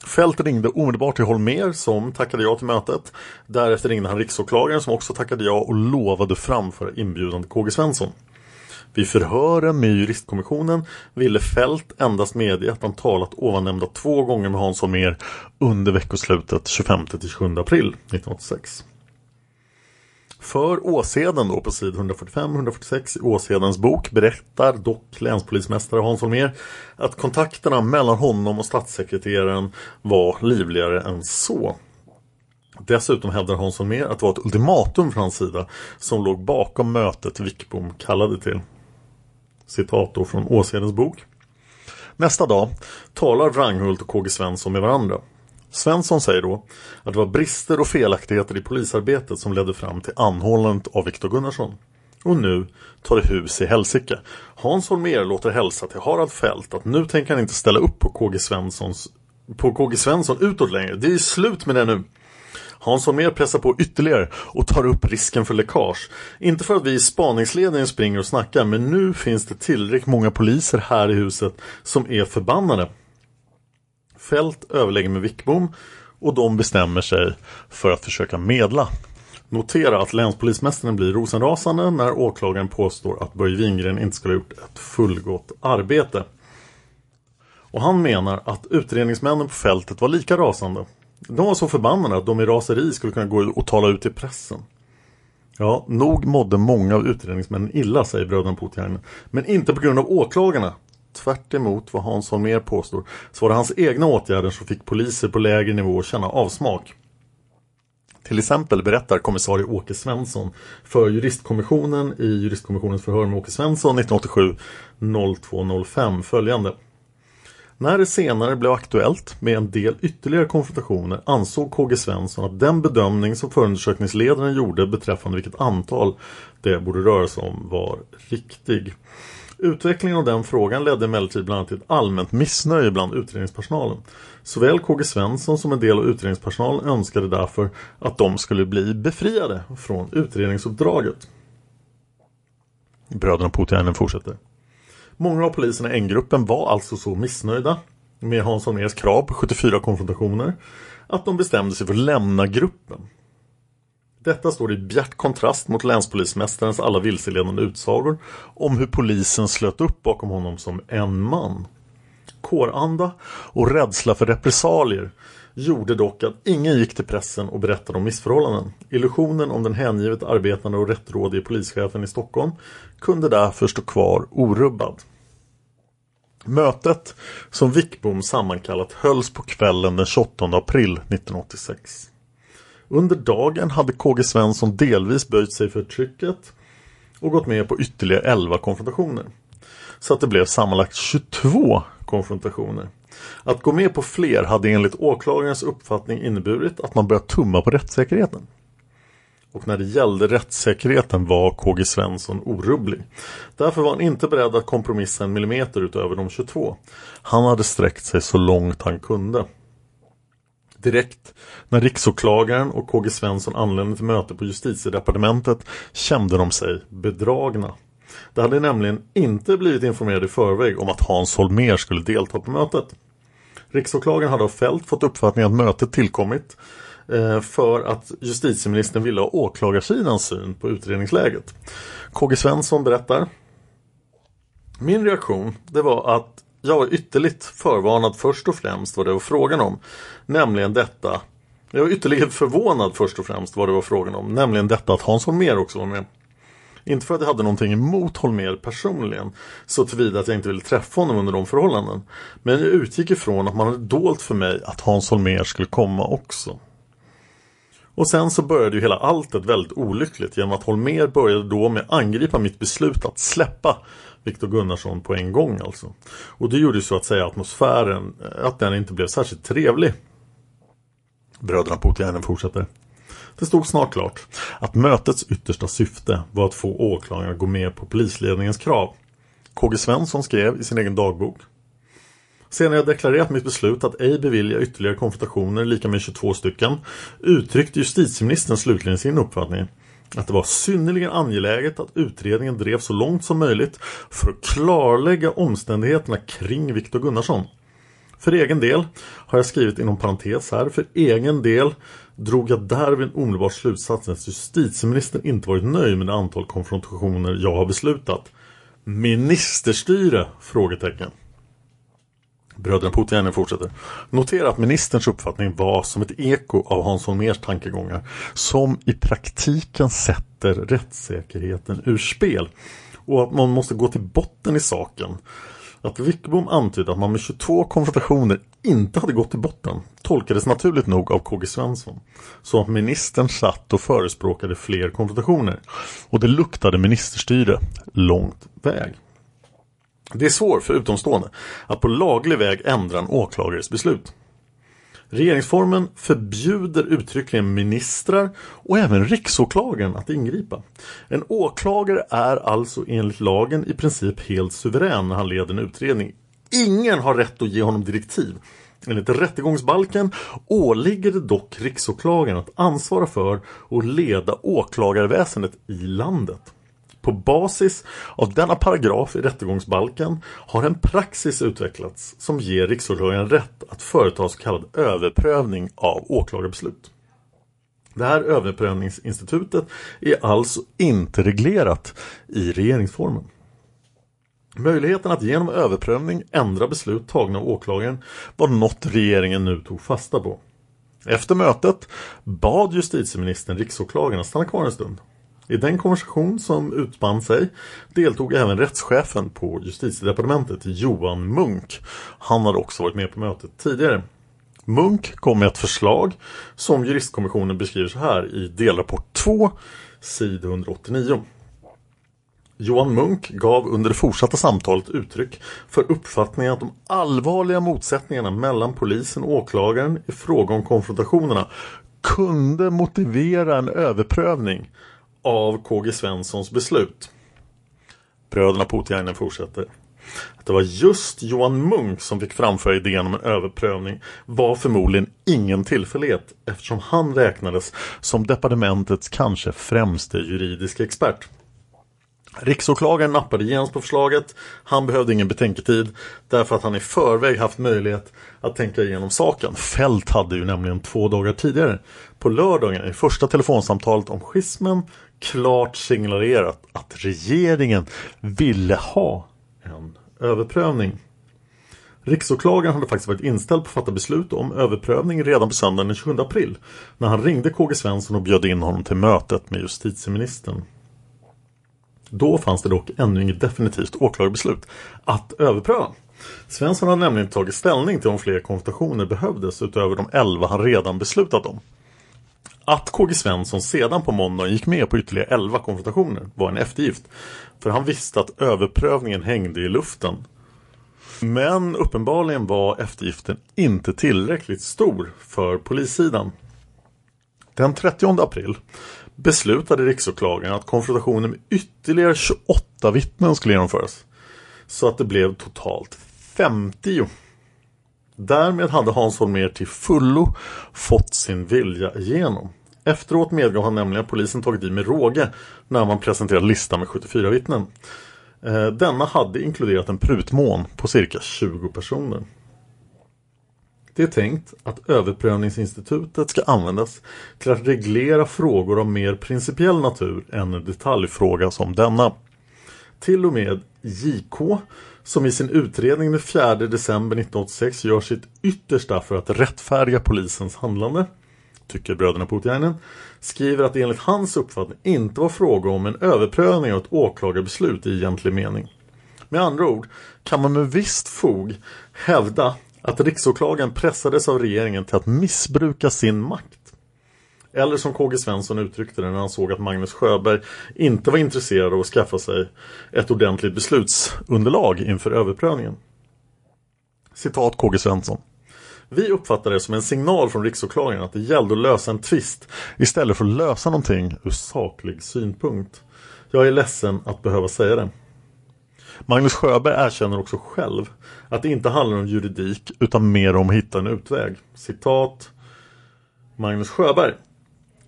Fält ringde omedelbart till Holmer som tackade ja till mötet. Därefter ringde han riksåklagaren som också tackade ja och lovade framföra inbjudan till KG Svensson. Vid förhören med juristkommissionen ville Fält endast medge att han talat ovannämnda två gånger med Hans Holmér under veckoslutet 25-27 april 1986. För Åseden då på sid 145-146 i Åsedens bok berättar dock länspolismästare Hans Holmér att kontakterna mellan honom och statssekreteraren var livligare än så. Dessutom hävdar Hans Holmér att det var ett ultimatum från hans sida som låg bakom mötet Wickbom kallade till. Citat då från Åsedens bok. Nästa dag talar Wranghult och KG Svensson med varandra. Svensson säger då att det var brister och felaktigheter i polisarbetet som ledde fram till anhållandet av Viktor Gunnarsson. Och nu tar det hus i helsike. Hans Holmér låter hälsa till Harald Fält att nu tänker han inte ställa upp på KG Svenssons på KG Svensson utåt längre. Det är slut med det nu. Hans Holmér pressar på ytterligare och tar upp risken för läckage. Inte för att vi i spaningsledningen springer och snackar men nu finns det tillräckligt många poliser här i huset som är förbannade. Fält överlägger med Wickbom och de bestämmer sig för att försöka medla. Notera att länspolismästaren blir rosenrasande när åklagaren påstår att Börje Wingren inte skulle ha gjort ett fullgott arbete. Och han menar att utredningsmännen på fältet var lika rasande. De var så förbannade att de i raseri skulle kunna gå och tala ut i pressen. Ja, nog mådde många av utredningsmännen illa, säger bröderna Putiainen. Men inte på grund av åklagarna. Tvärt vad Hans Holmér påstår så var det hans egna åtgärder som fick poliser på lägre nivå att känna avsmak. Till exempel berättar kommissarie Åke Svensson för juristkommissionen i juristkommissionens förhör med Åke Svensson 1987-0205 följande. När det senare blev aktuellt med en del ytterligare konfrontationer ansåg KG Svensson att den bedömning som förundersökningsledaren gjorde beträffande vilket antal det borde röra sig om var riktig. Utvecklingen av den frågan ledde emellertid bland annat till ett allmänt missnöje bland utredningspersonalen. Såväl KG Svensson som en del av utredningspersonalen önskade därför att de skulle bli befriade från utredningsuppdraget. Bröderna Putiainen fortsätter. Många av poliserna i N-gruppen var alltså så missnöjda med Hans Holmérs krav på 74 konfrontationer att de bestämde sig för att lämna gruppen. Detta står i bjärt kontrast mot länspolismästarens alla vilseledande utsagor om hur polisen slöt upp bakom honom som en man. Kåranda och rädsla för repressalier gjorde dock att ingen gick till pressen och berättade om missförhållanden. Illusionen om den hängivet arbetande och rättrådige polischefen i Stockholm kunde därför stå kvar orubbad. Mötet som Wickbom sammankallat hölls på kvällen den 28 april 1986. Under dagen hade KG Svensson delvis böjt sig för trycket och gått med på ytterligare 11 konfrontationer. Så att det blev sammanlagt 22 konfrontationer. Att gå med på fler hade enligt åklagarens uppfattning inneburit att man börjat tumma på rättssäkerheten. Och när det gällde rättssäkerheten var KG Svensson orubblig. Därför var han inte beredd att kompromissa en millimeter utöver de 22. Han hade sträckt sig så långt han kunde. Direkt när riksåklagaren och KG Svensson anlände till möte på justitiedepartementet kände de sig bedragna. Det hade nämligen inte blivit informerade i förväg om att Hans Holmér skulle delta på mötet. Riksåklagaren hade av fält fått uppfattningen att mötet tillkommit eh, för att justitieministern ville ha åklagarsidans syn på utredningsläget. KG Svensson berättar Min reaktion det var att jag var ytterligt förvarnad först och främst vad det var frågan om. Nämligen detta Jag var ytterligt förvånad först och främst vad det var frågan om. Nämligen detta att Hans Holmér också var med. Inte för att jag hade någonting emot Holmér personligen så tillvida att jag inte ville träffa honom under de förhållanden. Men jag utgick ifrån att man hade dolt för mig att Hans Holmér skulle komma också. Och sen så började ju hela alltet väldigt olyckligt genom att Holmér började då med att angripa mitt beslut att släppa Viktor Gunnarsson på en gång alltså. Och det gjorde ju så att säga atmosfären, eh, att den inte blev särskilt trevlig. Bröderna Puutiainen fortsätter. Det stod snart klart att mötets yttersta syfte var att få åklagaren att gå med på polisledningens krav. KG Svensson skrev i sin egen dagbok Sedan jag deklarerat mitt beslut att ej bevilja ytterligare konfrontationer lika med 22 stycken uttryckte justitieministern slutligen sin uppfattning att det var synnerligen angeläget att utredningen drevs så långt som möjligt för att klarlägga omständigheterna kring Viktor Gunnarsson. För egen del har jag skrivit inom parentes här, för egen del drog jag därvid omedelbart slutsatsen att justitieministern inte varit nöjd med det antal konfrontationer jag har beslutat. Ministerstyre? Frågetecken. Bröderna Puutiainen fortsätter. Notera att ministerns uppfattning var som ett eko av Hans Holmers tankegångar som i praktiken sätter rättssäkerheten ur spel och att man måste gå till botten i saken. Att Wickbom antydde att man med 22 konfrontationer inte hade gått till botten tolkades naturligt nog av KG Svensson. Så att ministern satt och förespråkade fler konfrontationer. Och det luktade ministerstyre långt väg. Det är svårt för utomstående att på laglig väg ändra en åklagares beslut. Regeringsformen förbjuder uttryckligen ministrar och även riksåklagaren att ingripa. En åklagare är alltså enligt lagen i princip helt suverän när han leder en utredning. Ingen har rätt att ge honom direktiv. Enligt rättegångsbalken åligger det dock riksåklagaren att ansvara för och leda åklagarväsendet i landet. På basis av denna paragraf i rättegångsbalken har en praxis utvecklats som ger riksåklagaren rätt att företa så kallad överprövning av åklagarbeslut. Det här överprövningsinstitutet är alltså inte reglerat i regeringsformen. Möjligheten att genom överprövning ändra beslut tagna av åklagaren var något regeringen nu tog fasta på. Efter mötet bad justitieministern riksåklagaren att stanna kvar en stund. I den konversation som utspann sig deltog även rättschefen på justitiedepartementet Johan Munk. Han hade också varit med på mötet tidigare. Munk kom med ett förslag som juristkommissionen beskriver så här i delrapport 2, sid 189. Johan Munk gav under det fortsatta samtalet uttryck för uppfattningen att de allvarliga motsättningarna mellan polisen och åklagaren i fråga om konfrontationerna kunde motivera en överprövning av KG Svenssons beslut. Bröderna Puutiainen fortsätter. Att det var just Johan Munk som fick framföra idén om en överprövning var förmodligen ingen tillfällighet eftersom han räknades som departementets kanske främste juridiska expert. Riksåklagaren nappade genast på förslaget. Han behövde ingen betänketid därför att han i förväg haft möjlighet att tänka igenom saken. Fält hade ju nämligen två dagar tidigare på lördagen i första telefonsamtalet om schismen klart signalerat att regeringen ville ha en överprövning. Riksåklagaren hade faktiskt varit inställd på att fatta beslut om överprövning redan på söndagen den 27 april när han ringde KG Svensson och bjöd in honom till mötet med justitieministern. Då fanns det dock ännu inget definitivt åklagarbeslut att överpröva. Svensson hade nämligen tagit ställning till om fler konfrontationer behövdes utöver de 11 han redan beslutat om. Att KG Svensson sedan på måndagen gick med på ytterligare 11 konfrontationer var en eftergift. För han visste att överprövningen hängde i luften. Men uppenbarligen var eftergiften inte tillräckligt stor för polissidan. Den 30 april beslutade riksåklagaren att konfrontationen med ytterligare 28 vittnen skulle genomföras. Så att det blev totalt 50. Därmed hade Hans Holmér till fullo fått sin vilja igenom. Efteråt medgav han nämligen att polisen tagit i med råge när man presenterade listan med 74 vittnen. Eh, denna hade inkluderat en prutmån på cirka 20 personer. Det är tänkt att överprövningsinstitutet ska användas till att reglera frågor av mer principiell natur än en detaljfråga som denna. Till och med JK, som i sin utredning den 4 december 1986 gör sitt yttersta för att rättfärdiga polisens handlande, tycker bröderna Putiainen, skriver att det enligt hans uppfattning inte var fråga om en överprövning av ett åklagarbeslut i egentlig mening. Med andra ord kan man med visst fog hävda att riksåklagaren pressades av regeringen till att missbruka sin makt. Eller som KG Svensson uttryckte det när han såg att Magnus Sjöberg inte var intresserad av att skaffa sig ett ordentligt beslutsunderlag inför överprövningen. Citat KG Svensson. Vi uppfattar det som en signal från riksåklagaren att det gällde att lösa en tvist istället för att lösa någonting ur saklig synpunkt. Jag är ledsen att behöva säga det. Magnus Sjöberg erkänner också själv att det inte handlar om juridik utan mer om att hitta en utväg. Citat Magnus Sjöberg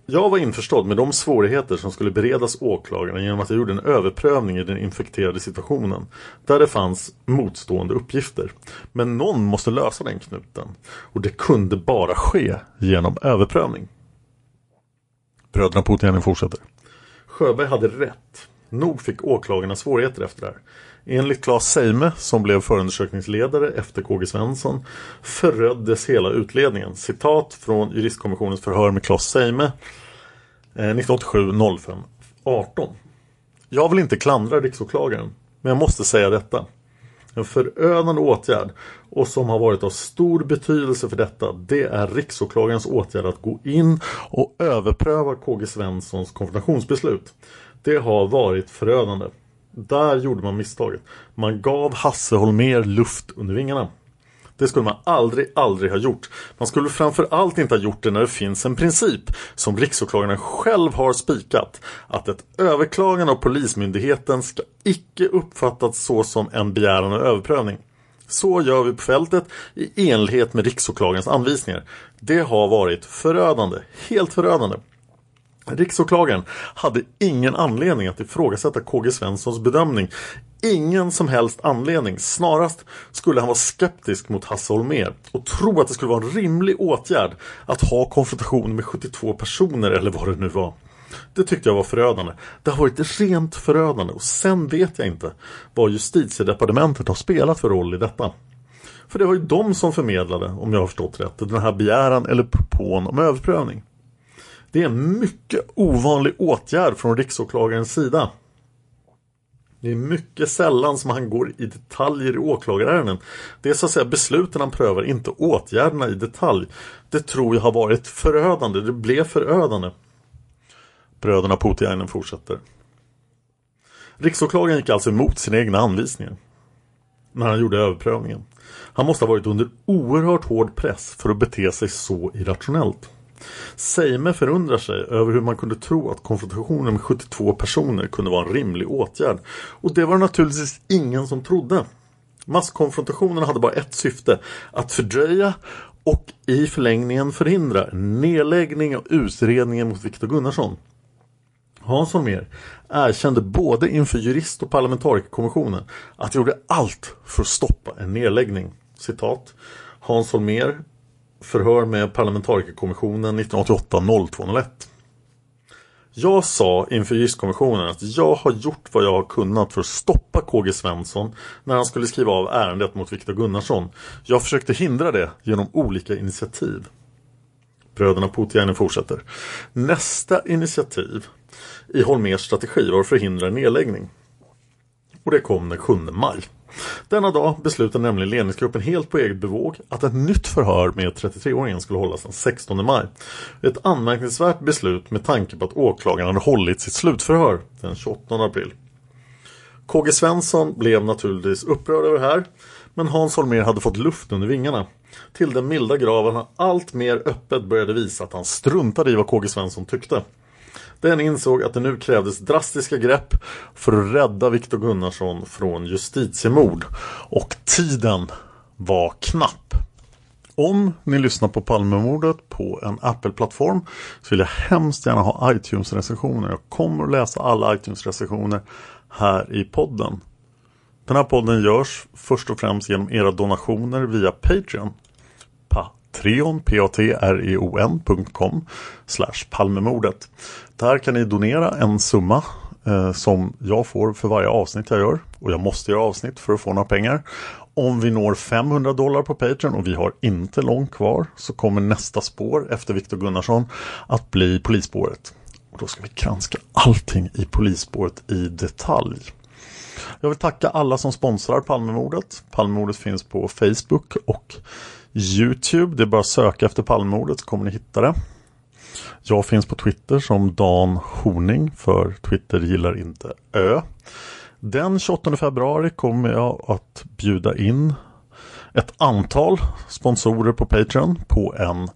jag var införstådd med de svårigheter som skulle beredas åklagaren genom att jag gjorde en överprövning i den infekterade situationen där det fanns motstående uppgifter. Men någon måste lösa den knuten och det kunde bara ske genom överprövning. Bröderna Putin fortsätter. Sjöberg hade rätt. Nog fick åklagarna svårigheter efter det här. Enligt Claes Seime, som blev förundersökningsledare efter KG Svensson, föröddes hela utledningen. Citat från juristkommissionens förhör med Claes Seime 1987 05 18. Jag vill inte klandra riksåklagaren, men jag måste säga detta. En förödande åtgärd och som har varit av stor betydelse för detta det är riksåklagarens åtgärd att gå in och överpröva KG Svenssons konfrontationsbeslut. Det har varit förödande. Där gjorde man misstaget. Man gav Hasse Holmer luft under vingarna. Det skulle man aldrig, aldrig ha gjort. Man skulle framförallt inte ha gjort det när det finns en princip som riksåklagaren själv har spikat. Att ett överklagande av Polismyndigheten ska icke uppfattas så som en begäran och överprövning. Så gör vi på fältet i enlighet med riksåklagarens anvisningar. Det har varit förödande, helt förödande. Riksåklagaren hade ingen anledning att ifrågasätta KG Svenssons bedömning. Ingen som helst anledning. Snarast skulle han vara skeptisk mot Hasse Holmér och tro att det skulle vara en rimlig åtgärd att ha konfrontation med 72 personer eller vad det nu var. Det tyckte jag var förödande. Det har varit rent förödande och sen vet jag inte vad justitiedepartementet har spelat för roll i detta. För det var ju de som förmedlade, om jag har förstått rätt, den här begäran eller propån om överprövning. Det är en mycket ovanlig åtgärd från riksåklagarens sida. Det är mycket sällan som han går i detaljer i åklagarärenden. Det är så att säga besluten han prövar, inte åtgärderna i detalj. Det tror jag har varit förödande. Det blev förödande. Bröderna Putiainen fortsätter. Riksåklagaren gick alltså emot sina egna anvisningar. När han gjorde överprövningen. Han måste ha varit under oerhört hård press för att bete sig så irrationellt. Seime förundrar sig över hur man kunde tro att konfrontationen med 72 personer kunde vara en rimlig åtgärd. Och det var naturligtvis ingen som trodde. Masskonfrontationen hade bara ett syfte, att fördröja och i förlängningen förhindra nedläggning av utredningen mot Viktor Gunnarsson. Hans Holmér erkände både inför jurist och parlamentarikerkommissionen att de gjorde allt för att stoppa en nedläggning. Citat. Hans Holmér förhör med parlamentarikerkommissionen 1988-0201. Jag sa inför juristkommissionen att jag har gjort vad jag har kunnat för att stoppa KG Svensson när han skulle skriva av ärendet mot Viktor Gunnarsson. Jag försökte hindra det genom olika initiativ. Bröderna Putiainen fortsätter. Nästa initiativ i Holmers strategi var att förhindra nedläggning. Och det kom den 7 maj. Denna dag beslutade nämligen ledningsgruppen helt på eget bevåg att ett nytt förhör med 33-åringen skulle hållas den 16 maj. Ett anmärkningsvärt beslut med tanke på att åklagaren hade hållit sitt slutförhör den 28 april. KG Svensson blev naturligtvis upprörd över det här men Hans Holmér hade fått luft under vingarna. Till den milda graven han allt mer öppet började visa att han struntade i vad KG Svensson tyckte. Den insåg att det nu krävdes drastiska grepp för att rädda Viktor Gunnarsson från justitiemord. Och tiden var knapp. Om ni lyssnar på Palmemordet på en Apple-plattform så vill jag hemskt gärna ha iTunes-recensioner. Jag kommer att läsa alla iTunes-recensioner här i podden. Den här podden görs först och främst genom era donationer via Patreon patreon.com slash Palmemordet. Där kan ni donera en summa eh, som jag får för varje avsnitt jag gör. Och jag måste göra avsnitt för att få några pengar. Om vi når 500 dollar på Patreon och vi har inte långt kvar så kommer nästa spår efter Viktor Gunnarsson att bli polisspåret. Och då ska vi granska allting i polisspåret i detalj. Jag vill tacka alla som sponsrar Palmemordet. Palmemordet finns på Facebook och Youtube. Det är bara att söka efter Palmemordet så kommer ni hitta det. Jag finns på Twitter som Dan Horning för Twitter gillar inte Ö. Den 28 februari kommer jag att bjuda in ett antal sponsorer på Patreon på en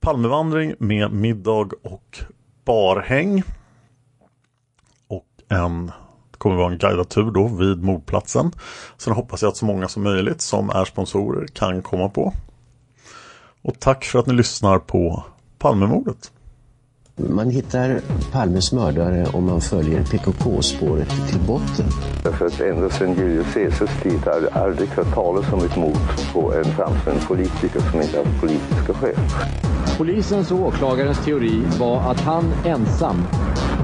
Palmevandring med middag och barhäng. Och en det kommer vara en guidad tur då vid mordplatsen. Sen hoppas jag att så många som möjligt som är sponsorer kan komma på. Och tack för att ni lyssnar på Palmemordet. Man hittar Palmes mördare om man följer PKK-spåret till botten. Därför att ända sedan Julius Caesars tid har det aldrig hört talas om ett mord på en framstående politiker som inte haft politiska skäl. Polisens och åklagarens teori var att han ensam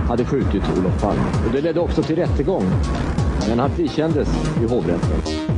hade skjutit Olof Palme. Och det ledde också till rättegång. Men han frikändes i hovrätten.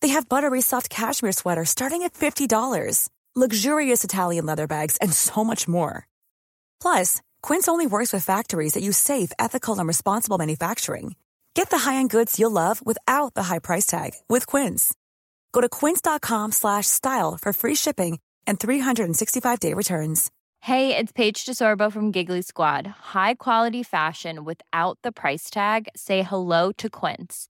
They have buttery soft cashmere sweaters starting at $50 luxurious Italian leather bags, and so much more. Plus, Quince only works with factories that use safe, ethical, and responsible manufacturing. Get the high-end goods you'll love without the high price tag with Quince. Go to quince.com/style for free shipping and 365-day returns. Hey, it's Paige DeSorbo from Giggly Squad. High quality fashion without the price tag. Say hello to Quince.